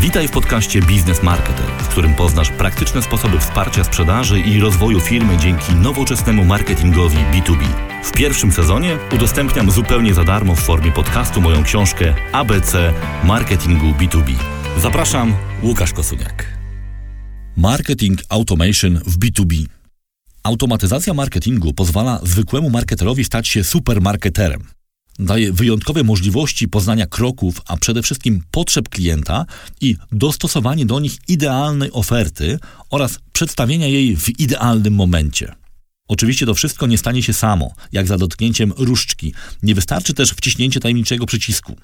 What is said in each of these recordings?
Witaj w podcaście Biznes Marketer, w którym poznasz praktyczne sposoby wsparcia sprzedaży i rozwoju firmy dzięki nowoczesnemu marketingowi B2B. W pierwszym sezonie udostępniam zupełnie za darmo w formie podcastu moją książkę ABC Marketingu B2B. Zapraszam, Łukasz Kosuniak. Marketing Automation w B2B. Automatyzacja marketingu pozwala zwykłemu marketerowi stać się supermarketerem daje wyjątkowe możliwości poznania kroków, a przede wszystkim potrzeb klienta i dostosowanie do nich idealnej oferty oraz przedstawienia jej w idealnym momencie. Oczywiście to wszystko nie stanie się samo, jak za dotknięciem różdżki. Nie wystarczy też wciśnięcie tajemniczego przycisku.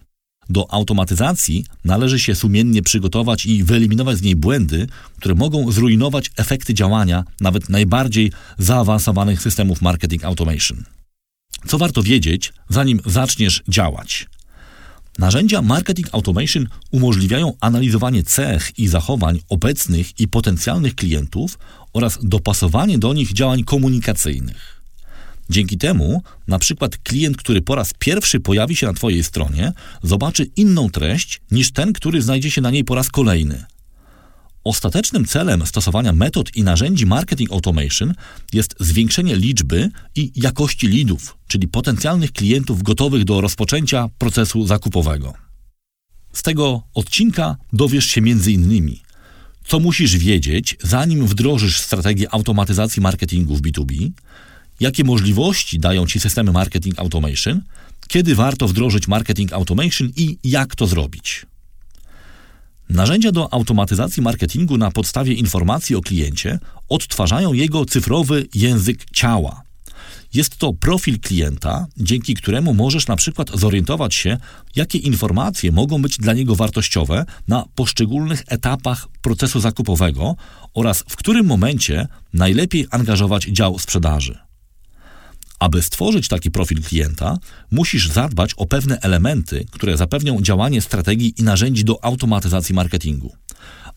Do automatyzacji należy się sumiennie przygotować i wyeliminować z niej błędy, które mogą zrujnować efekty działania nawet najbardziej zaawansowanych systemów marketing automation. Co warto wiedzieć, zanim zaczniesz działać? Narzędzia Marketing Automation umożliwiają analizowanie cech i zachowań obecnych i potencjalnych klientów oraz dopasowanie do nich działań komunikacyjnych. Dzięki temu, na przykład klient, który po raz pierwszy pojawi się na Twojej stronie, zobaczy inną treść niż ten, który znajdzie się na niej po raz kolejny. Ostatecznym celem stosowania metod i narzędzi marketing automation jest zwiększenie liczby i jakości leadów, czyli potencjalnych klientów gotowych do rozpoczęcia procesu zakupowego. Z tego odcinka dowiesz się m.in. co musisz wiedzieć, zanim wdrożysz strategię automatyzacji marketingu w B2B, jakie możliwości dają Ci systemy marketing automation, kiedy warto wdrożyć marketing automation i jak to zrobić. Narzędzia do automatyzacji marketingu na podstawie informacji o kliencie odtwarzają jego cyfrowy język ciała. Jest to profil klienta, dzięki któremu możesz na przykład zorientować się, jakie informacje mogą być dla niego wartościowe na poszczególnych etapach procesu zakupowego oraz w którym momencie najlepiej angażować dział sprzedaży. Aby stworzyć taki profil klienta, musisz zadbać o pewne elementy, które zapewnią działanie strategii i narzędzi do automatyzacji marketingu.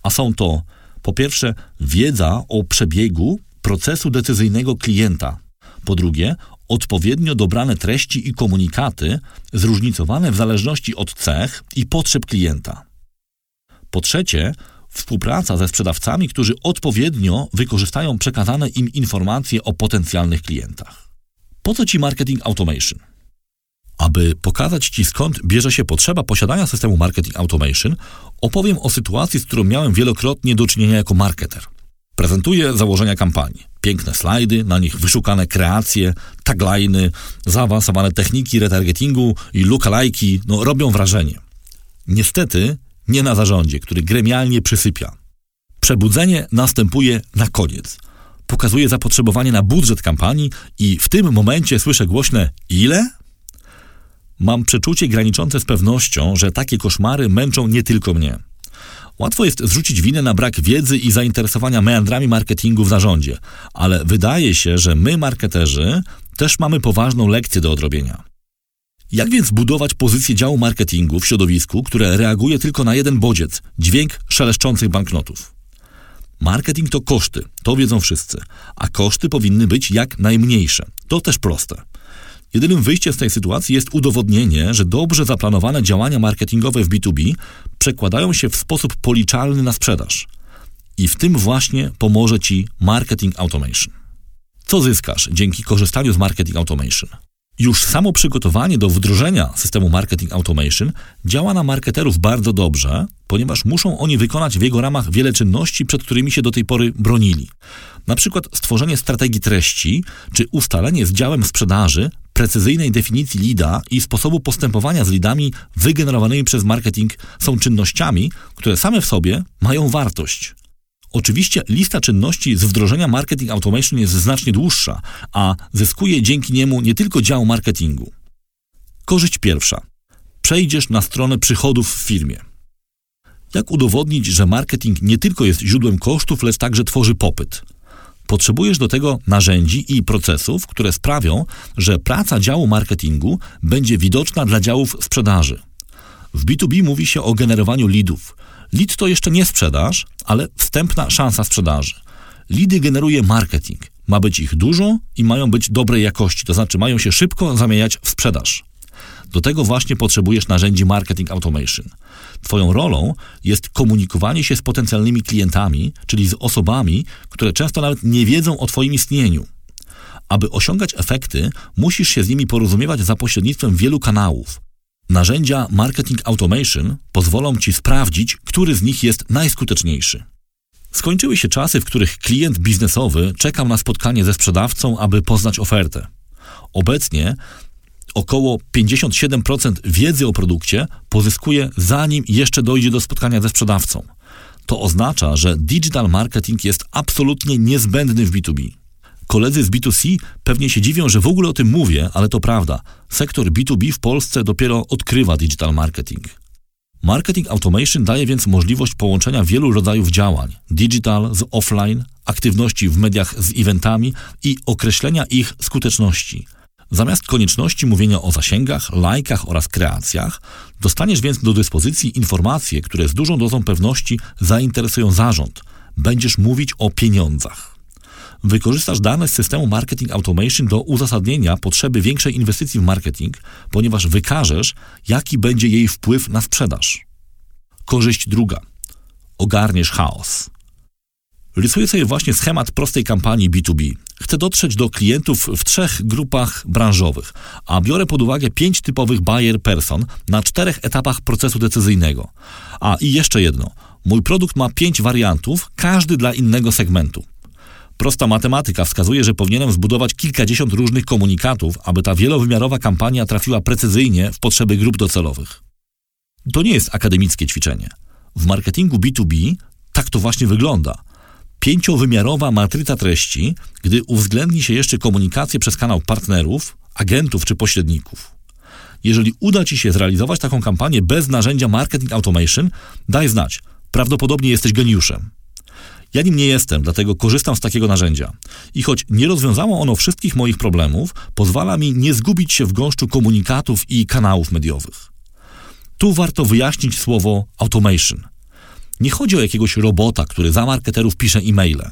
A są to po pierwsze wiedza o przebiegu procesu decyzyjnego klienta, po drugie odpowiednio dobrane treści i komunikaty zróżnicowane w zależności od cech i potrzeb klienta. Po trzecie, współpraca ze sprzedawcami, którzy odpowiednio wykorzystają przekazane im informacje o potencjalnych klientach. Po co Ci marketing automation? Aby pokazać Ci skąd bierze się potrzeba posiadania systemu marketing automation, opowiem o sytuacji, z którą miałem wielokrotnie do czynienia jako marketer. Prezentuję założenia kampanii. Piękne slajdy, na nich wyszukane kreacje, tagliny, zaawansowane techniki retargetingu i lookalike'i no, robią wrażenie. Niestety nie na zarządzie, który gremialnie przysypia. Przebudzenie następuje na koniec – pokazuje zapotrzebowanie na budżet kampanii i w tym momencie słyszę głośne ile? Mam przeczucie graniczące z pewnością, że takie koszmary męczą nie tylko mnie. Łatwo jest zrzucić winę na brak wiedzy i zainteresowania meandrami marketingu w zarządzie, ale wydaje się, że my, marketerzy, też mamy poważną lekcję do odrobienia. Jak więc budować pozycję działu marketingu w środowisku, które reaguje tylko na jeden bodziec dźwięk szeleszczących banknotów? Marketing to koszty, to wiedzą wszyscy, a koszty powinny być jak najmniejsze. To też proste. Jedynym wyjściem z tej sytuacji jest udowodnienie, że dobrze zaplanowane działania marketingowe w B2B przekładają się w sposób policzalny na sprzedaż. I w tym właśnie pomoże Ci Marketing Automation. Co zyskasz dzięki korzystaniu z Marketing Automation? Już samo przygotowanie do wdrożenia systemu Marketing Automation działa na marketerów bardzo dobrze, ponieważ muszą oni wykonać w jego ramach wiele czynności, przed którymi się do tej pory bronili. Na przykład stworzenie strategii treści, czy ustalenie z działem sprzedaży precyzyjnej definicji lida i sposobu postępowania z lidami wygenerowanymi przez marketing są czynnościami, które same w sobie mają wartość. Oczywiście lista czynności z wdrożenia Marketing Automation jest znacznie dłuższa, a zyskuje dzięki niemu nie tylko dział marketingu. Korzyść pierwsza. Przejdziesz na stronę przychodów w firmie. Jak udowodnić, że marketing nie tylko jest źródłem kosztów, lecz także tworzy popyt? Potrzebujesz do tego narzędzi i procesów, które sprawią, że praca działu marketingu będzie widoczna dla działów sprzedaży. W B2B mówi się o generowaniu leadów, Lead to jeszcze nie sprzedaż, ale wstępna szansa sprzedaży. Lidy generuje marketing. Ma być ich dużo i mają być dobrej jakości, to znaczy mają się szybko zamieniać w sprzedaż. Do tego właśnie potrzebujesz narzędzi marketing automation. Twoją rolą jest komunikowanie się z potencjalnymi klientami, czyli z osobami, które często nawet nie wiedzą o Twoim istnieniu. Aby osiągać efekty, musisz się z nimi porozumiewać za pośrednictwem wielu kanałów. Narzędzia marketing automation pozwolą Ci sprawdzić, który z nich jest najskuteczniejszy. Skończyły się czasy, w których klient biznesowy czekał na spotkanie ze sprzedawcą, aby poznać ofertę. Obecnie około 57% wiedzy o produkcie pozyskuje zanim jeszcze dojdzie do spotkania ze sprzedawcą. To oznacza, że digital marketing jest absolutnie niezbędny w B2B. Koledzy z B2C pewnie się dziwią, że w ogóle o tym mówię, ale to prawda. Sektor B2B w Polsce dopiero odkrywa digital marketing. Marketing automation daje więc możliwość połączenia wielu rodzajów działań digital z offline, aktywności w mediach z eventami i określenia ich skuteczności. Zamiast konieczności mówienia o zasięgach, lajkach oraz kreacjach, dostaniesz więc do dyspozycji informacje, które z dużą dozą pewności zainteresują zarząd. Będziesz mówić o pieniądzach. Wykorzystasz dane z systemu Marketing Automation do uzasadnienia potrzeby większej inwestycji w marketing, ponieważ wykażesz, jaki będzie jej wpływ na sprzedaż. Korzyść druga. Ogarniesz chaos. Rysuję sobie właśnie schemat prostej kampanii B2B. Chcę dotrzeć do klientów w trzech grupach branżowych, a biorę pod uwagę pięć typowych buyer person na czterech etapach procesu decyzyjnego. A i jeszcze jedno. Mój produkt ma pięć wariantów, każdy dla innego segmentu. Prosta matematyka wskazuje, że powinienem zbudować kilkadziesiąt różnych komunikatów, aby ta wielowymiarowa kampania trafiła precyzyjnie w potrzeby grup docelowych. To nie jest akademickie ćwiczenie. W marketingu B2B tak to właśnie wygląda. Pięciowymiarowa matryca treści, gdy uwzględni się jeszcze komunikację przez kanał partnerów, agentów czy pośredników. Jeżeli uda Ci się zrealizować taką kampanię bez narzędzia marketing automation, daj znać. Prawdopodobnie jesteś geniuszem. Ja nim nie jestem, dlatego korzystam z takiego narzędzia. I choć nie rozwiązało ono wszystkich moich problemów, pozwala mi nie zgubić się w gąszczu komunikatów i kanałów mediowych. Tu warto wyjaśnić słowo automation. Nie chodzi o jakiegoś robota, który za marketerów pisze e-maile.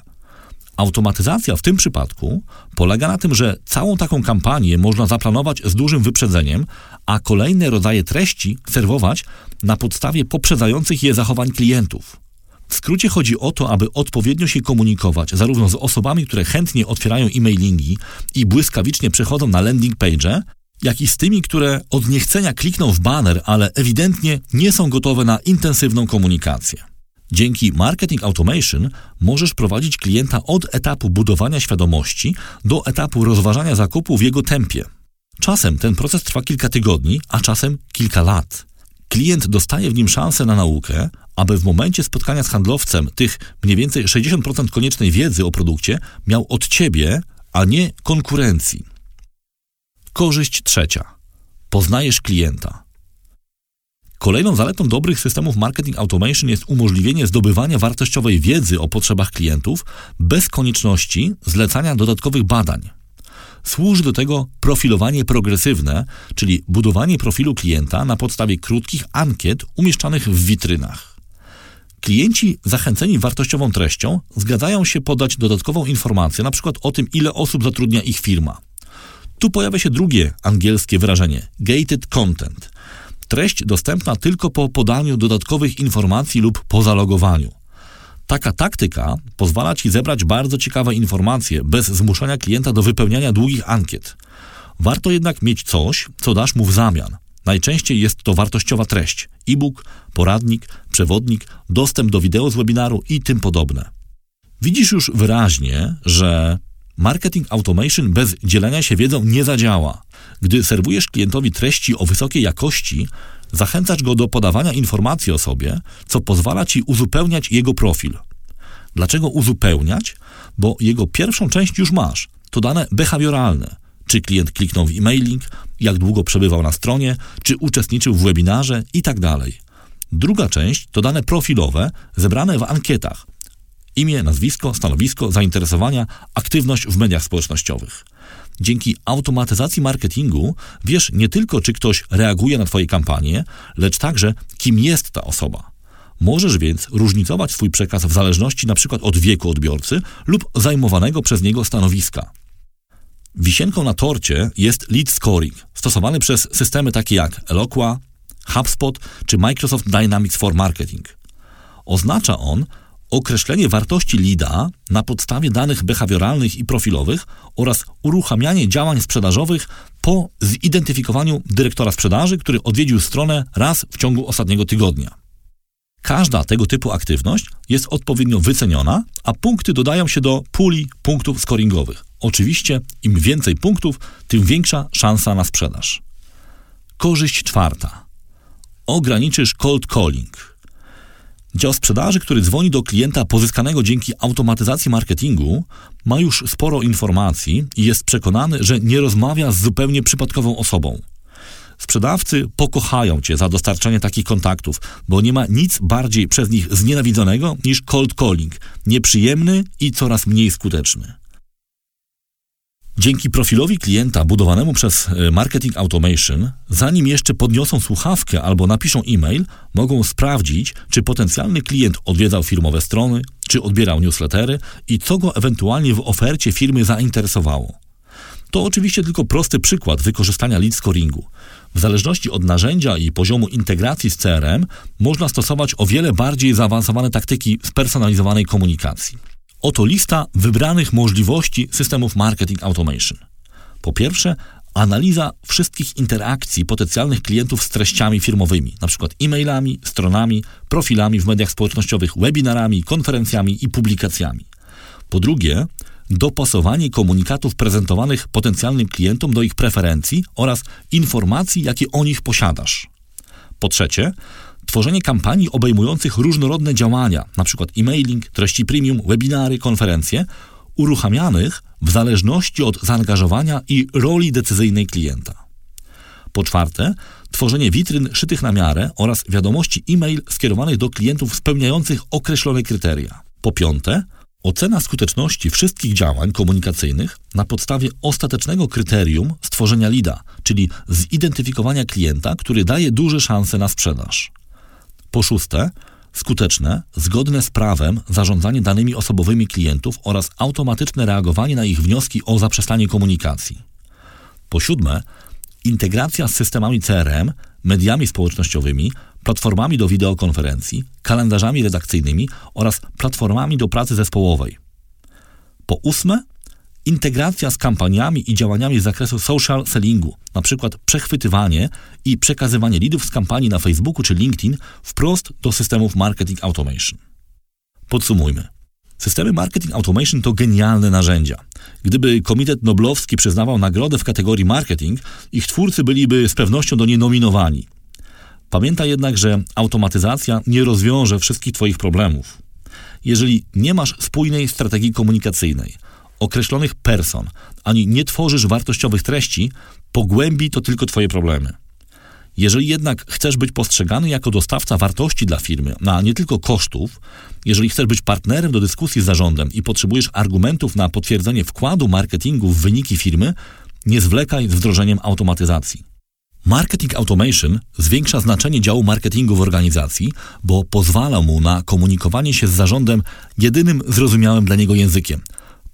Automatyzacja w tym przypadku polega na tym, że całą taką kampanię można zaplanować z dużym wyprzedzeniem, a kolejne rodzaje treści serwować na podstawie poprzedzających je zachowań klientów. W skrócie chodzi o to, aby odpowiednio się komunikować zarówno z osobami, które chętnie otwierają e-mailingi i błyskawicznie przechodzą na landing page, jak i z tymi, które od niechcenia klikną w banner, ale ewidentnie nie są gotowe na intensywną komunikację. Dzięki Marketing Automation możesz prowadzić klienta od etapu budowania świadomości do etapu rozważania zakupu w jego tempie. Czasem ten proces trwa kilka tygodni, a czasem kilka lat. Klient dostaje w nim szansę na naukę, aby w momencie spotkania z handlowcem tych mniej więcej 60% koniecznej wiedzy o produkcie miał od ciebie, a nie konkurencji. Korzyść trzecia. Poznajesz klienta. Kolejną zaletą dobrych systemów marketing automation jest umożliwienie zdobywania wartościowej wiedzy o potrzebach klientów bez konieczności zlecania dodatkowych badań. Służy do tego profilowanie progresywne, czyli budowanie profilu klienta na podstawie krótkich ankiet umieszczanych w witrynach. Klienci zachęceni wartościową treścią zgadzają się podać dodatkową informację, np. o tym, ile osób zatrudnia ich firma. Tu pojawia się drugie angielskie wyrażenie gated content. Treść dostępna tylko po podaniu dodatkowych informacji lub po zalogowaniu. Taka taktyka pozwala Ci zebrać bardzo ciekawe informacje bez zmuszania klienta do wypełniania długich ankiet. Warto jednak mieć coś, co dasz mu w zamian. Najczęściej jest to wartościowa treść: e-book, poradnik, przewodnik, dostęp do wideo z webinaru i tym podobne. Widzisz już wyraźnie, że marketing automation bez dzielenia się wiedzą nie zadziała. Gdy serwujesz klientowi treści o wysokiej jakości, zachęcasz go do podawania informacji o sobie, co pozwala ci uzupełniać jego profil. Dlaczego uzupełniać? Bo jego pierwszą część już masz. To dane behawioralne. Czy klient kliknął w e-mailing, jak długo przebywał na stronie, czy uczestniczył w webinarze itd. Tak Druga część to dane profilowe zebrane w ankietach. Imię, nazwisko, stanowisko, zainteresowania, aktywność w mediach społecznościowych. Dzięki automatyzacji marketingu wiesz nie tylko, czy ktoś reaguje na Twoje kampanie, lecz także, kim jest ta osoba. Możesz więc różnicować swój przekaz w zależności np. od wieku odbiorcy lub zajmowanego przez niego stanowiska. Wisienką na torcie jest lead scoring, stosowany przez systemy takie jak Eloqua, HubSpot czy Microsoft Dynamics for Marketing. Oznacza on określenie wartości LIDA na podstawie danych behawioralnych i profilowych oraz uruchamianie działań sprzedażowych po zidentyfikowaniu dyrektora sprzedaży, który odwiedził stronę raz w ciągu ostatniego tygodnia. Każda tego typu aktywność jest odpowiednio wyceniona, a punkty dodają się do puli punktów scoringowych. Oczywiście, im więcej punktów, tym większa szansa na sprzedaż. Korzyść czwarta. Ograniczysz cold calling. Dział sprzedaży, który dzwoni do klienta pozyskanego dzięki automatyzacji marketingu, ma już sporo informacji i jest przekonany, że nie rozmawia z zupełnie przypadkową osobą. Sprzedawcy pokochają cię za dostarczanie takich kontaktów, bo nie ma nic bardziej przez nich znienawidzonego niż cold calling, nieprzyjemny i coraz mniej skuteczny. Dzięki profilowi klienta budowanemu przez e, Marketing Automation, zanim jeszcze podniosą słuchawkę albo napiszą e-mail, mogą sprawdzić, czy potencjalny klient odwiedzał firmowe strony, czy odbierał newslettery i co go ewentualnie w ofercie firmy zainteresowało. To oczywiście tylko prosty przykład wykorzystania lead scoringu. W zależności od narzędzia i poziomu integracji z CRM można stosować o wiele bardziej zaawansowane taktyki spersonalizowanej komunikacji. Oto lista wybranych możliwości systemów marketing automation. Po pierwsze, analiza wszystkich interakcji potencjalnych klientów z treściami firmowymi, np. e-mailami, stronami, profilami w mediach społecznościowych, webinarami, konferencjami i publikacjami. Po drugie, dopasowanie komunikatów prezentowanych potencjalnym klientom do ich preferencji oraz informacji, jakie o nich posiadasz. Po trzecie, tworzenie kampanii obejmujących różnorodne działania, np. e-mailing, treści premium, webinary, konferencje, uruchamianych w zależności od zaangażowania i roli decyzyjnej klienta. Po czwarte, tworzenie witryn szytych na miarę oraz wiadomości e-mail skierowanych do klientów spełniających określone kryteria. Po piąte, Ocena skuteczności wszystkich działań komunikacyjnych na podstawie ostatecznego kryterium stworzenia LIDA, czyli zidentyfikowania klienta, który daje duże szanse na sprzedaż. Po szóste, skuteczne, zgodne z prawem zarządzanie danymi osobowymi klientów oraz automatyczne reagowanie na ich wnioski o zaprzestanie komunikacji. Po siódme, integracja z systemami CRM, mediami społecznościowymi, platformami do wideokonferencji, kalendarzami redakcyjnymi oraz platformami do pracy zespołowej. Po ósme, integracja z kampaniami i działaniami z zakresu social sellingu, np. przechwytywanie i przekazywanie lidów z kampanii na Facebooku czy LinkedIn wprost do systemów marketing automation. Podsumujmy. Systemy marketing automation to genialne narzędzia. Gdyby Komitet Noblowski przyznawał nagrodę w kategorii marketing, ich twórcy byliby z pewnością do niej nominowani. Pamiętaj jednak, że automatyzacja nie rozwiąże wszystkich Twoich problemów. Jeżeli nie masz spójnej strategii komunikacyjnej, określonych person, ani nie tworzysz wartościowych treści, pogłębi to tylko Twoje problemy. Jeżeli jednak chcesz być postrzegany jako dostawca wartości dla firmy, a nie tylko kosztów, jeżeli chcesz być partnerem do dyskusji z zarządem i potrzebujesz argumentów na potwierdzenie wkładu marketingu w wyniki firmy, nie zwlekaj z wdrożeniem automatyzacji. Marketing Automation zwiększa znaczenie działu marketingu w organizacji, bo pozwala mu na komunikowanie się z zarządem jedynym zrozumiałym dla niego językiem